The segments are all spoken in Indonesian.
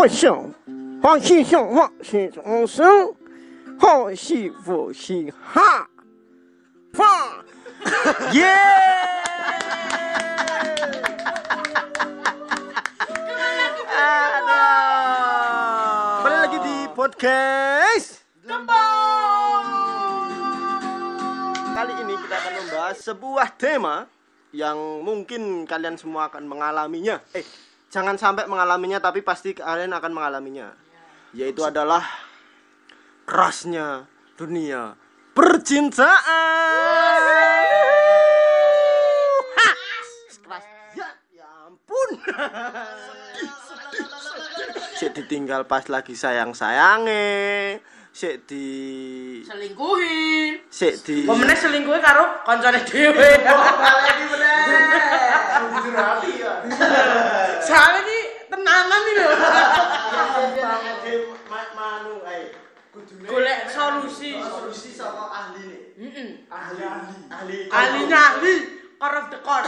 不想，放心想放心终生，好戏不嘻哈，放，耶！Kembali lagi di podcast Kali ini kita akan membahas sebuah tema yang mungkin kalian semua akan mengalaminya. Eh, jangan sampai mengalaminya tapi pasti kalian akan mengalaminya. Yaitu adalah kerasnya dunia percintaan. Keras. Ya, ya ampun. Sik ditinggal pas lagi sayang-sayange. Sik di selingkuhi sik di pemenang selingkuhi karo koncone dhewe. Soalnya ini tenanan nih lho. Manu ae golek solusi solusi. Sama ahli nih Heeh. ahli ahli ahli. Ahlinya ahli core of the core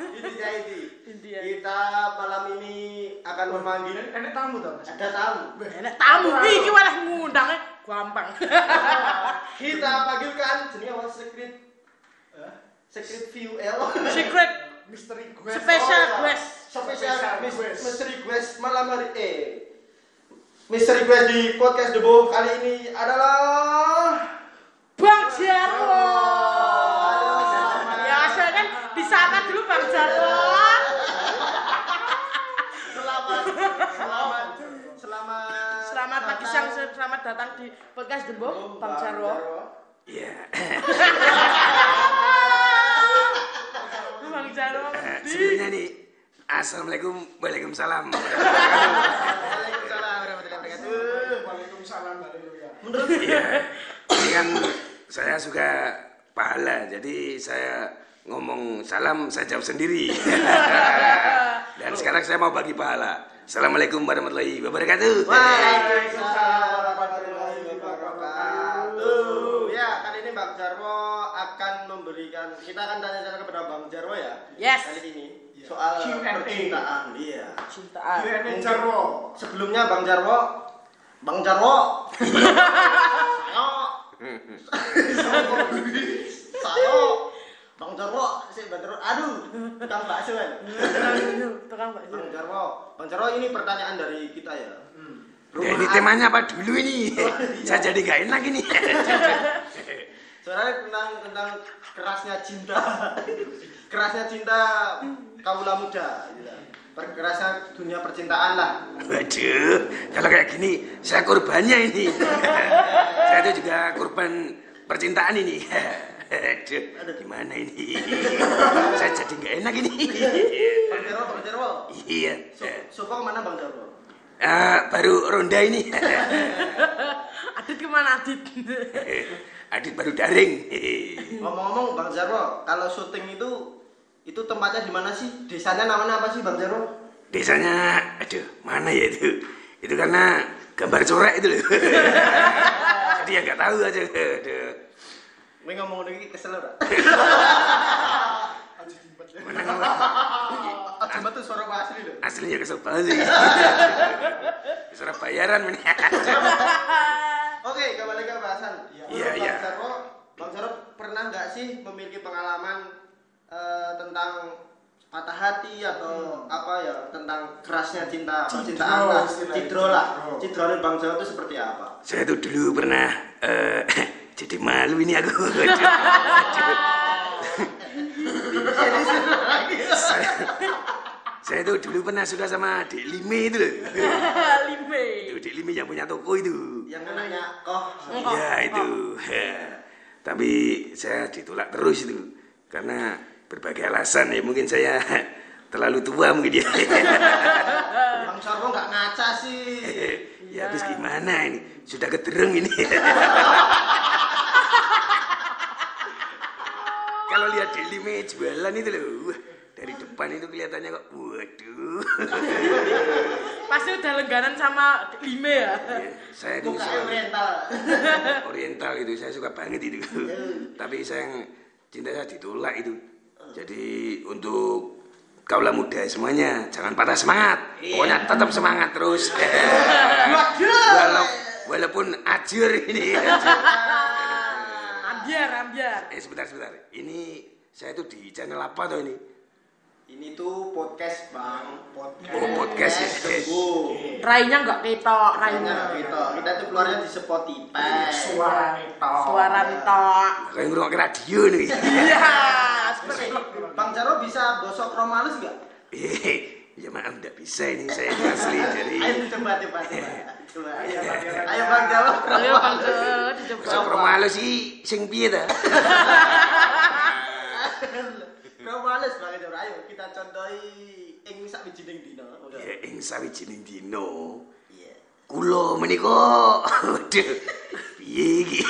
intinya ini. Intinya. kita malam ini akan memanggil Enak tamu mas? ada tamu. Enak tamu. Iki malah ngundangnya gampang. Kita panggilkan jenis apa secret secret view L. Secret Misteri quest. special Oh, iya. guest spesial Special quest. mystery quest malam hari eh mystery quest di podcast Debo kali ini adalah Bang Jarwo Halo, selamat. ya saya kan disapa dulu Bang Jarwo selamat selamat selamat Selamat siang, selamat datang di podcast Dembo, Bang Jarwo. Iya, Bang Jarwo. sebelumnya nih Assalamualaikum, Waalaikumsalam. Waalaikumsalam warahmatullahi wabarakatuh. Waalaikumsalam. Haleluya. Menurut Iya, ini kan saya suka pahala, jadi saya ngomong salam saya jawab sendiri. Dan sekarang saya mau bagi pahala. Assalamualaikum warahmatullahi wabarakatuh. Waalaikumsalam warahmatullahi wabarakatuh. Ya, kali ini Bang Jarwo akan memberikan kita akan tanya-tanya kepada Bang Jarwo ya. Yes. Kali ini soal Q&A. percintaan. Iya. Cintaan. Q&A Jarwo. Sebelumnya Bang Jarwo, Bang Jarwo. Saya. Saya. Bang Jarwo, si Bang Jarwo. Aduh, tukang bakso kan. Tukang bakso. Bang Jarwo, Bang Jarwo ini pertanyaan dari kita ya. Ya, ini temanya apa dulu ini? Saya jadi gak enak ini. Soalnya tentang tentang kerasnya cinta, kerasnya cinta kaula muda, gitu. Kerasnya dunia percintaan lah. Waduh, kalau kayak gini saya korbannya ini. saya itu juga korban percintaan ini. Aduh, gimana ini? saya jadi nggak enak ini. Bang Jarwo, Bang Jarwo, iya. so, Soko ke mana Bang Jarwo? Ah, baru ronda ini. Adit ke mana Adit? Adit baru daring. Ngomong-ngomong Bang Jarwo, kalau syuting itu itu tempatnya di mana sih? Desanya namanya apa sih Bang Jarwo? Desanya, aduh, mana ya itu? Itu karena gambar coret itu loh. Jadi ya nggak tahu aja. Aduh. Gue ngomong lagi kesel timpet ya. Mana ngomong? Aja tuh suara Pak asli loh. Aslinya kesel banget sih. Surat bayaran ini. Oke, kembali ke bahasan. Iya, Menurut iya. Bang Jarwo, Bang Jarwo pernah nggak sih memiliki pengalaman eh, tentang patah hati atau apa ya tentang kerasnya cinta percintaan Cidro lah, istilahnya, cidro lah, dari Bang Jarwo itu seperti apa? Saya tuh dulu pernah eh, jadi malu ini aku. saya, saya tuh dulu pernah suka sama Dek Lime itu loh. Lime. Itu Dek Lime yang punya toko itu. Yang nanya, oh, Iya itu. Tapi saya ditolak terus itu karena berbagai alasan ya mungkin saya terlalu tua mungkin ya. Bang Jarwo nggak ngaca sih. ya habis gimana ini sudah kedereng ini. Kalau lihat di lime jualan itu loh, depan itu kelihatannya kok, waduh. Pasti udah lengganan sama Lime ya. saya itu suka oriental. oriental itu, saya suka banget itu. Tapi saya cinta saya ditolak itu. Jadi untuk kaula muda semuanya jangan patah semangat. Pokoknya tetap semangat terus. Walau, walaupun ajur ini. Ambiar, ambiar. eh sebentar sebentar. Ini saya tuh di channel apa tuh ini? Ini tuh podcast, Bang. Podcast. Oh, podcast ya. Sembuh. Rainya nggak ketok, Kayaknya rainya. gitu. Kita tuh keluarnya di Spotify. Suara itu. Suara tok. Kayak ngurung ke radio nih. Iya, seperti itu. Bang Jaro bisa bosok romalus nggak? Eh, ya maaf nggak bisa ini saya ini asli dari Ayo coba coba coba. Coba. Ayo Bang Jaro. Ayo Bang Jo, dicoba. Sok romalu sih sing piye ta? Romalus Bang Jaro. Ayo kita contohi ing sak wijining dina. Udah. Ya ing sawijining dino Iya. kula menika waduh piye iki?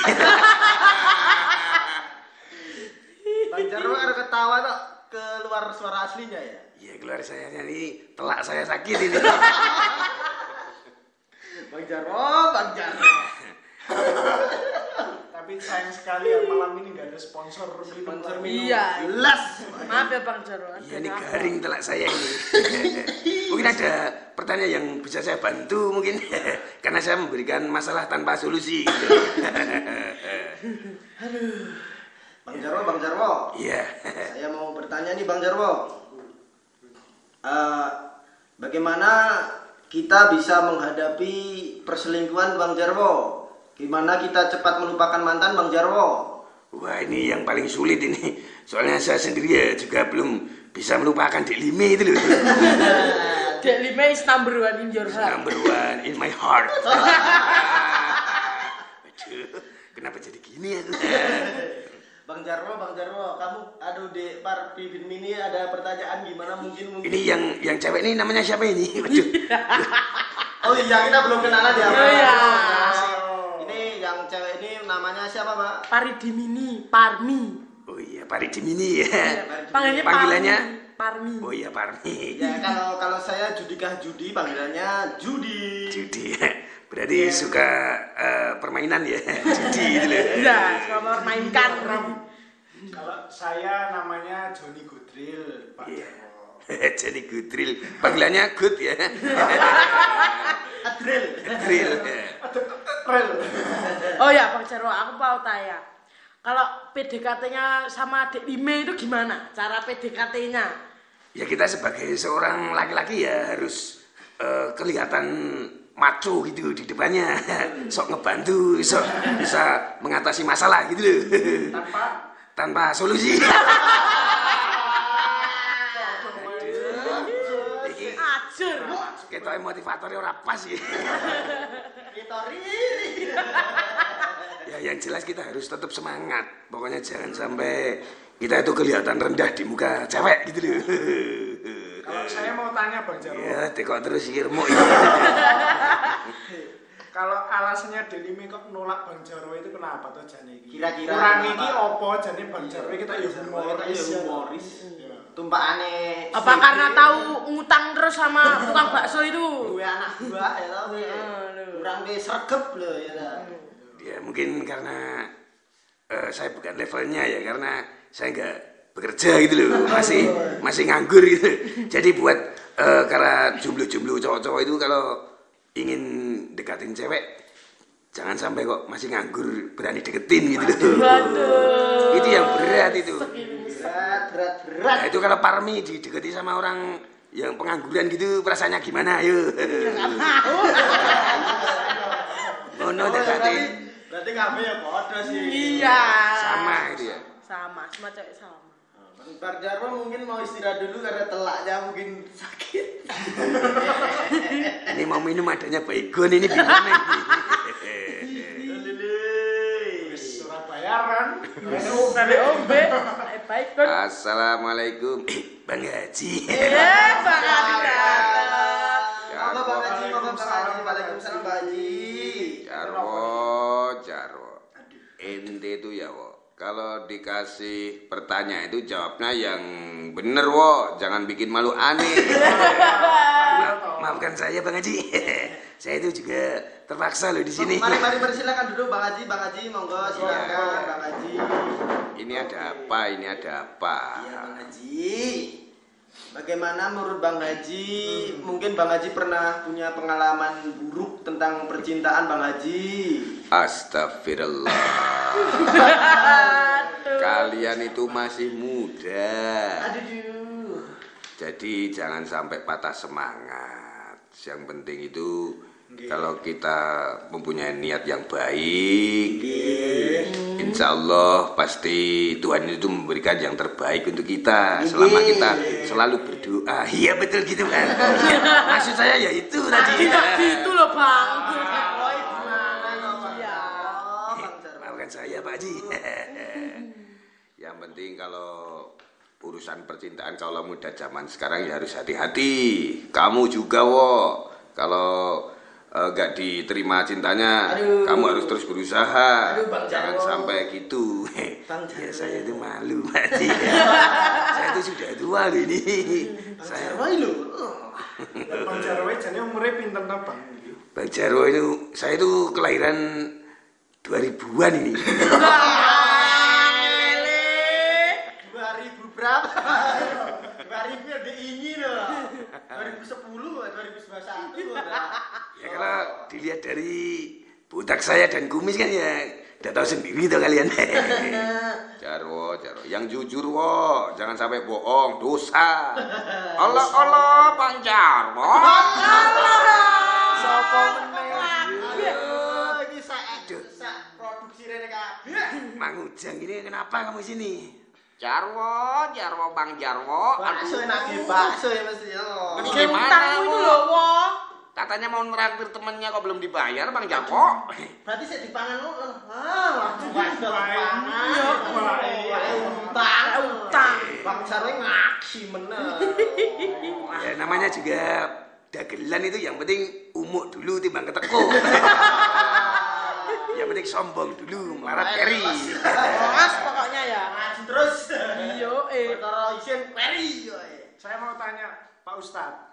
Bang Jaro ada ketawa tuh keluar suara aslinya ya. Ya keluar saya ini telak saya sakit ini. Bang Jaro, Bang Jaro. Tapi sayang sekali ya malam ini nggak ada sponsor minum. Sponsor minum. Iya. Jelas. Maaf ya Bang Jaro. Ya ini garing telak saya ini. mungkin ada pertanyaan yang bisa saya bantu mungkin karena saya memberikan masalah tanpa solusi. Bang Jarwo, Bang Jarwo. Iya. Saya mau bertanya nih Bang Jarwo. Eh, bagaimana kita bisa menghadapi perselingkuhan Bang Jarwo? Gimana kita cepat melupakan mantan Bang Jarwo? Wah ini yang paling sulit ini. Soalnya saya sendiri ya juga belum bisa melupakan Dek Lime itu loh. Dek lima is number one in your heart. Number one in my heart. Aduh, kenapa jadi gini ya? Bang Jarwo, Bang Jarwo, kamu aduh Dek Par Pipin Mini ada pertanyaan gimana mungkin mungkin Ini yang yang cewek ini namanya siapa ini? Waduh. Oh iya, kita belum kenalan ya. Oh iya. Ini yang cewek ini namanya siapa, Pak? Pari Dimini, Parmi. Oh iya, Pak Mini ya. Panggilnya Panggilannya? Parmi. Oh iya, Parmi. Ya kalau kalau saya Judikah Judi panggilannya Judi. Judi. Berarti suka eh, permainan ya, judi gitu loh. Iya, suka memainkan. Kalau saya namanya Joni Gudril, Pak. Iya. Jarwo. Jadi Gudril. Panggilannya Good ya. Adril. Grill. Rel. Oh ya Bang Jarwo, aku mau tanya. Kalau PDKT-nya sama adik Lime itu gimana? Cara PDKT-nya? Ya kita sebagai seorang laki-laki ya harus eh, kelihatan maco gitu di depannya. Sok ngebantu, sok bisa mengatasi masalah gitu loh. Tanpa Tanpa solusi. Iki Kita motivatornya ora pas ya. Kitori. Ya yang jelas kita harus tetap semangat. Pokoknya jangan sampai kita itu kelihatan rendah di muka cewek gitu loh. kalau saya mau tanya Bang Jarwo, Ya, tekok terus irmo. kalau alasannya Delimi kok nolak Bang Jarwo itu kenapa tuh jane iki? Kira-kira Kurang iki opo jane Bang Jarwo kita ya humoris. Kita ya humoris. Ya. Tumpakane. Apa karena tahu ngutang terus sama tukang bakso itu? gue anak gua ya tau. Kurang deh sregep loh ya tau. Ya mungkin karena eh, saya bukan levelnya ya karena saya nggak bekerja gitu loh masih masih nganggur gitu jadi buat eh, karena jumlah-jumlah cowok-cowok itu kalau ingin dekatin cewek jangan sampai kok masih nganggur berani deketin gitu loh itu yang berat itu Berat, berat, berat. nah, itu kalau Parmi dideketi sama orang yang pengangguran gitu perasaannya gimana ayo oh no Oh, ya, berarti berarti kabeh ya podo sih. Iya. sama gitu ya Sama, semua cewek sama. Bar Jarwo mungkin mau istirahat dulu karena telaknya mungkin sakit. Ini mau minum adanya baygon ini gimana ini? Lele. Surabayaran. Dari ombe, baik kan? Assalamualaikum Eh, Bang Haji Eh, Bang datang. Monggo Bang Haji, monggo Bang Haji. Waalaikumsalam Bang Haji. Jarwo Jarwo Ente itu ya wo Kalau dikasih pertanyaan itu jawabnya yang bener wo Jangan bikin malu aneh Ma- Maafkan saya Bang Haji Saya itu juga terpaksa loh di sini Mari mari mari silakan duduk Bang Haji, Bang Haji monggo silakan Bang Haji. Ini ada apa? Ini ada apa? Iya Bang Haji. Bagaimana menurut Bang Haji? Mungkin Bang Haji pernah punya pengalaman buruk tentang percintaan Bang Haji. Astagfirullah. Kalian itu masih muda. Aduh. Jadi jangan sampai patah semangat. Yang penting itu kalau kita mempunyai niat yang baik, insya Allah pasti Tuhan itu memberikan yang terbaik untuk kita selama kita selalu berdoa. Iya betul gitu kan. Maksud saya ya itu tadi. Loh bang. Roy gimana Iya. Oh, Bang Jarwo. Maafkan saya Pak Haji. yang penting kalau urusan percintaan kalau muda zaman sekarang ya harus hati-hati. Kamu juga wo. Kalau eh, nggak diterima cintanya, Aduh. kamu harus terus berusaha. Aduh, Bang Jangan Jarwo. sampai gitu. Bang ya saya itu malu Pak saya itu sudah tua ini. Bang saya. Lah, Bang Jarwo jane umure pinten ta, Bang? Bang Jarwo itu saya itu kelahiran 2000-an ini. 2021 loh. Ya kalau dilihat dari butak saya dan kumis kan ya udah tahu sendiri tuh kalian. Jarwo, Jarwo, yang jujur wo, jangan sampai bohong, dosa. Allah Allah, Bang Jarwo. Sopo meneh? Aduh, iki sak sak produksi rene kabeh. Mang Ujang ini kenapa kamu sini? Jarwo, Jarwo Bang Jarwo. Bakso enak bakso ya mesti ya. Game gimana, utangmu itu loh wo. Katanya mau neraktir temennya kok belum dibayar Bang Jarwo. Berarti saya dipangan ngono. Ah, pangan. Iya. Utang, Utang. Bang Jarwo ngaksi meneh. Ya namanya juga dagelan itu yang penting umuk dulu timbang keteko. yang penting sombong dulu, melarat keri. Mas pokoknya ya. Ngaji terus. Iya eh. Perkara isin peri. Saya mau tanya Pak Ustadz,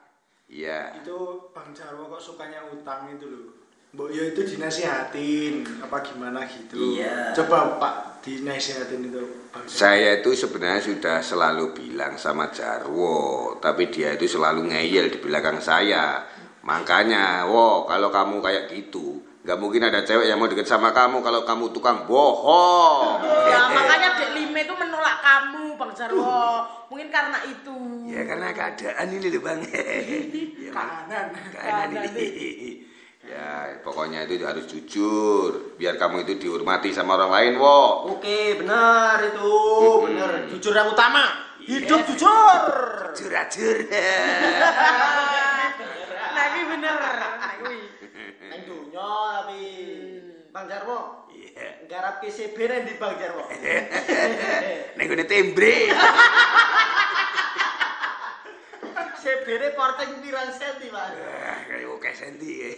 Iya. itu Bang Jarwo kok sukanya utang itu loh. Mbok ya itu dinasihatin apa gimana gitu. Iya. Coba Pak dinasihatin itu Bang Jarwo. Saya itu sebenarnya sudah selalu bilang sama Jarwo, tapi dia itu selalu ngeyel di belakang saya. Makanya, wo, kalau kamu kayak gitu, nggak mungkin ada cewek yang mau deket sama kamu kalau kamu tukang bohong. Ya, makanya Dek kamu, Bang Jarwo. Mungkin karena itu. Ya karena keadaan ini loh bang. ya. Kanan. keadaan Keadaan ini. Ya pokoknya itu harus jujur, biar kamu itu dihormati sama orang lain, wo. Oke, benar itu. Benar. Jujur yang utama. Hidup jujur. Jujur-jujur. Nah, ini bener. Nah, ini. Dunya tapi Bang Jarwo. garap PCB di Bang Jarwo. Nek gune tembre. Sebere porting pirang senti, Mas. Eh, kayak oke senti. Eh.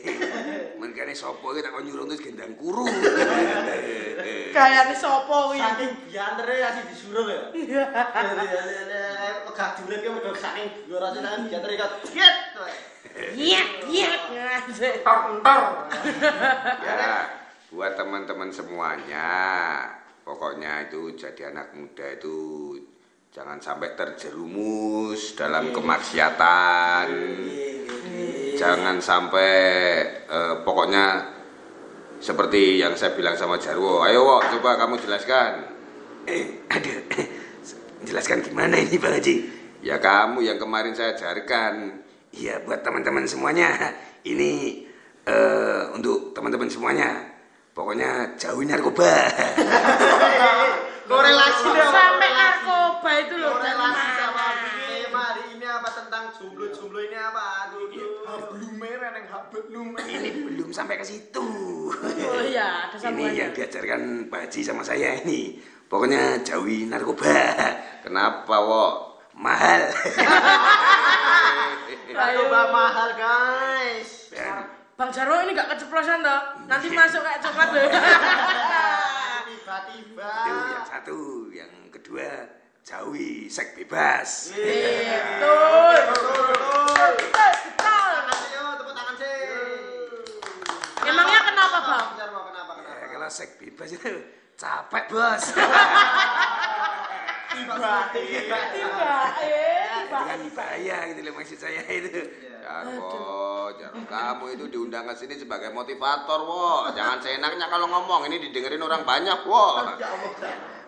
Mengkene sapa iki tak kon nyurung terus gendang kuru. Kayane sapa kuwi? Saking giantere asih disuruh ya. Pegah julit ki mudho saking dhuwur asih nang giantere kat. Yet. Yet. Tor tor. Ya. Buat teman-teman semuanya, pokoknya itu jadi anak muda itu jangan sampai terjerumus dalam kemaksiatan. Jangan sampai eh, pokoknya seperti yang saya bilang sama Jarwo. Ayo, Wok, coba kamu jelaskan. Eh, ada. Jelaskan gimana ini, Bang Haji? Ya kamu yang kemarin saya ajarkan. Iya, buat teman-teman semuanya. Ini eh, untuk teman-teman semuanya. Pokoknya jauhi narkoba. Korelasi dong. Sampai narkoba itu loh. korelasi sama tema hari ini apa tentang jomblo-jomblo ini apa? Aduh. Hablume reneng hablume. ini belum sampai ke situ. Oh iya, ada Ini sambungannya. yang diajarkan Pak Haji sama saya ini. Pokoknya jauhi narkoba. Kenapa, Wok? Mahal. Narkoba mahal, guys. Bang Jarwo ini gak keceplosan toh? Nanti masuk kayak coklat loh. Tiba-tiba. itu yang satu, yang kedua jauhi seks bebas. Iya, Betul. Betul, tepuk tangan sih. Emangnya kenapa, Bang? Kenapa, Ya, kenapa? kalau seks bebas itu capek, Bos. Tiba-tiba. Tiba, eh. Pak. dengan bahaya gitu loh maksud saya itu. Jarwo, Kamu itu diundang ke sini sebagai motivator, wo. Jangan seenaknya kalau ngomong, ini didengerin orang banyak, wo.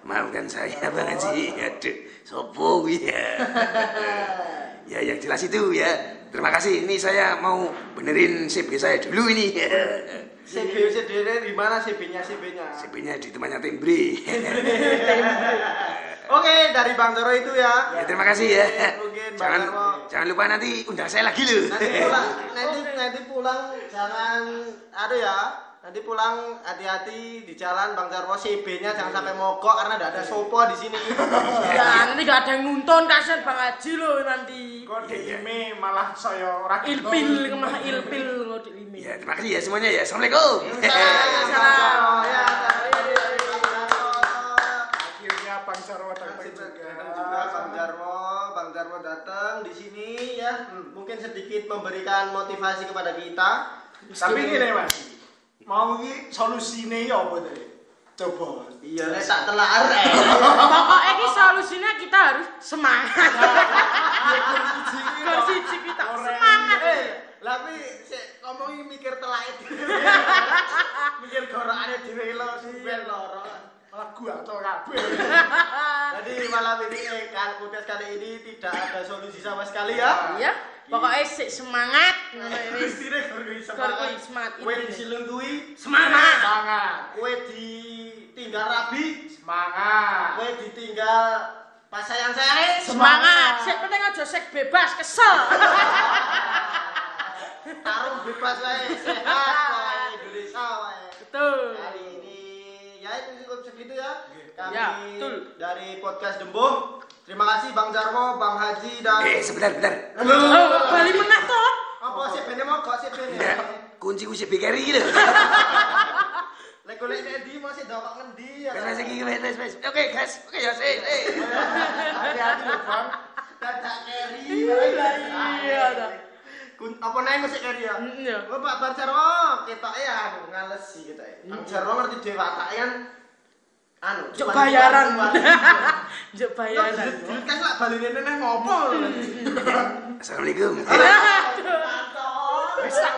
Maafkan saya Bang Haji. Aduh, sopo ya. ya yang jelas itu ya. Terima kasih. Ini saya mau benerin CB saya dulu ini. CB CB di mana CB-nya CB-nya? CB-nya di temannya Tembri. Oke, dari Bang Zoro itu ya. ya, terima kasih ya. Mungkin Bang Jangan jangan lupa nanti undang saya lagi loh. Nanti pulang, nanti nanti pulang jangan aduh ya. Nanti pulang hati-hati di jalan Bang Jarwo CB-nya jangan sampai mogok karena tidak ada sopo di sini. Ya, nanti gak ada yang nonton kasihan Bang Haji loh nanti. Kok dime malah saya ora Ilpil, ke mana ilpil lo di limi. Ya, terima kasih ya semuanya ya. Assalamualaikum. Jarwo. Ya, Akhirnya Bang Jarwo datang juga. juga Bang Jarwo, Bang Jarwo datang di sini ya, hmm, mungkin sedikit memberikan motivasi kepada kita. Tapi gini Mas, mau ini solusinya ya apa tadi? Coba. Iya, nek tak telah arek. Pokoknya ini solusinya kita harus semangat. Bersiji kita semangat. Eh, tapi sik ngomongi mikir telah itu. mikir gorokane dhewe lo sibel loro. Malah gua atau kabeh. Jadi malam ini podcast kali ini tidak ada solusi sama sekali ya. Ya, pokoknya sik semangat. Wis. Istire goroi Goroi semangat. semangat, diselengkuhi Semangat. Semangat. Kue ditinggal rabi, Semangat. kue ditinggal pas sayang sayang Semangat. Sik penting aja sek bebas kesel. tarung bebas wae sehat wae Indonesia wae. Betul. Cukup segitu ya. Kami Ya, betul. dari podcast Dembuh. Terima kasih Bang Jarwo, Bang Haji dan Eh, sebentar, bentar. Oh, bali meneh toh. apa sih bene mau kok sih. Enggak, kunci kunci BKRI gitu. Lek golek masih dokok ngendi ya. Wes wes iki wes wes wes. Oke, guys. Oke ya, eh eh. Hati-hati lho Bang. Dadak keri. Iya. Kun apa nae mesti keri ya. Mm, iya. Oh Pak ketoke ya anu ngalesi kita. Bang Jarwo ngerti dhewe watake kan anu Cuk bayaran. Juk bayaran. Kan lak baline nene ngopo. Assalamualaikum. Wis tak.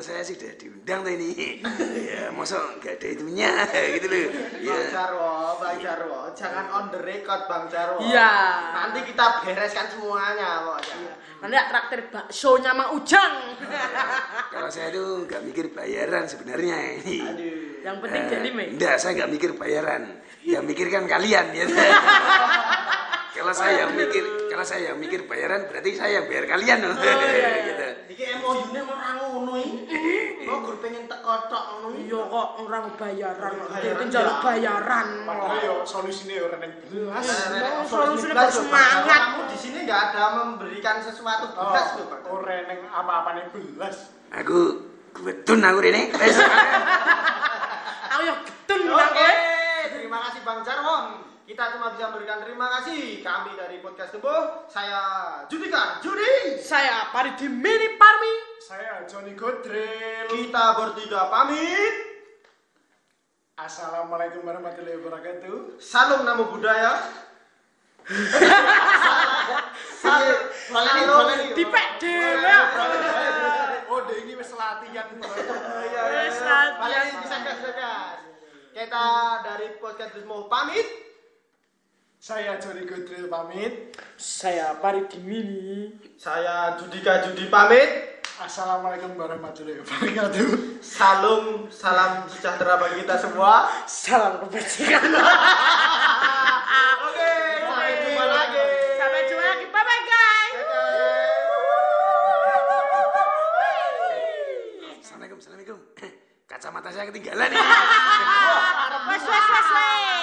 Kan saya sih udah diundang tuh ini. Ya, masa nggak ada itunya gitu loh. Bang Ya. Jarwo, Bang Jarwo, jangan on the record Bang Jarwo. Iya. Nanti kita bereskan semuanya pokoknya. Nanti traktir baksonya Mang Ujang. Kalau saya tuh nggak mikir bayaran sebenarnya ini. Aduh. Yang penting Eh, delime. Enggak, saya nggak mikir bayaran. Yang mikir kan kalian ya. kalau saya yang mikir, kalau saya yang mikir bayaran berarti saya yang bayar kalian loh. gitu. Iki MOU-ne ora ngono iki. Kok gur pengen teko tok ngono iki. Iya kok orang bayaran, dia njaluk ya. bayaran. Padahal ya solusinya ora. Mau solusinya Belas, bersemangat. Kamu di sini nggak ada memberikan sesuatu Oh, belas loh, Pak. ora neng apa-apa neng belas. Aku kebetulan aku ini. Wes. Aku yo getun Oke, nang terima kasih Bang Jarwo. Kita cuma bisa memberikan terima kasih. Kami dari Podcast Tempo, saya Judika, Judi. Saya Paridi Mini Parmi. Saya Johnny Godrel. Kita bertiga pamit. Assalamualaikum warahmatullahi wabarakatuh. Salam namo budaya. Salam. Dipek dhewe. Oh, deh ini wis latihan. Iya, Wes, latihan. Bisa gas, gas. Kita dari Podcast Tempo pamit. Saya Johnny Godrel pamit. Saya Paridi Mini. Saya Judika Judi pamit. Assalamualaikum warahmatullahi wabarakatuh. Salam, salam sejahtera bagi kita semua. Salam kebajikan. Oke, sampai jumpa lagi. Sampai jumpa lagi. Bye bye guys. Assalamualaikum, assalamualaikum. Kacamata saya ketinggalan nih. Wes wes wes wes.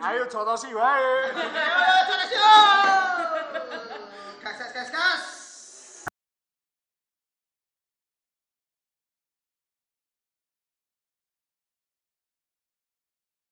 Ah, ayo jodoh sih, wae. Ayo jodoh sih.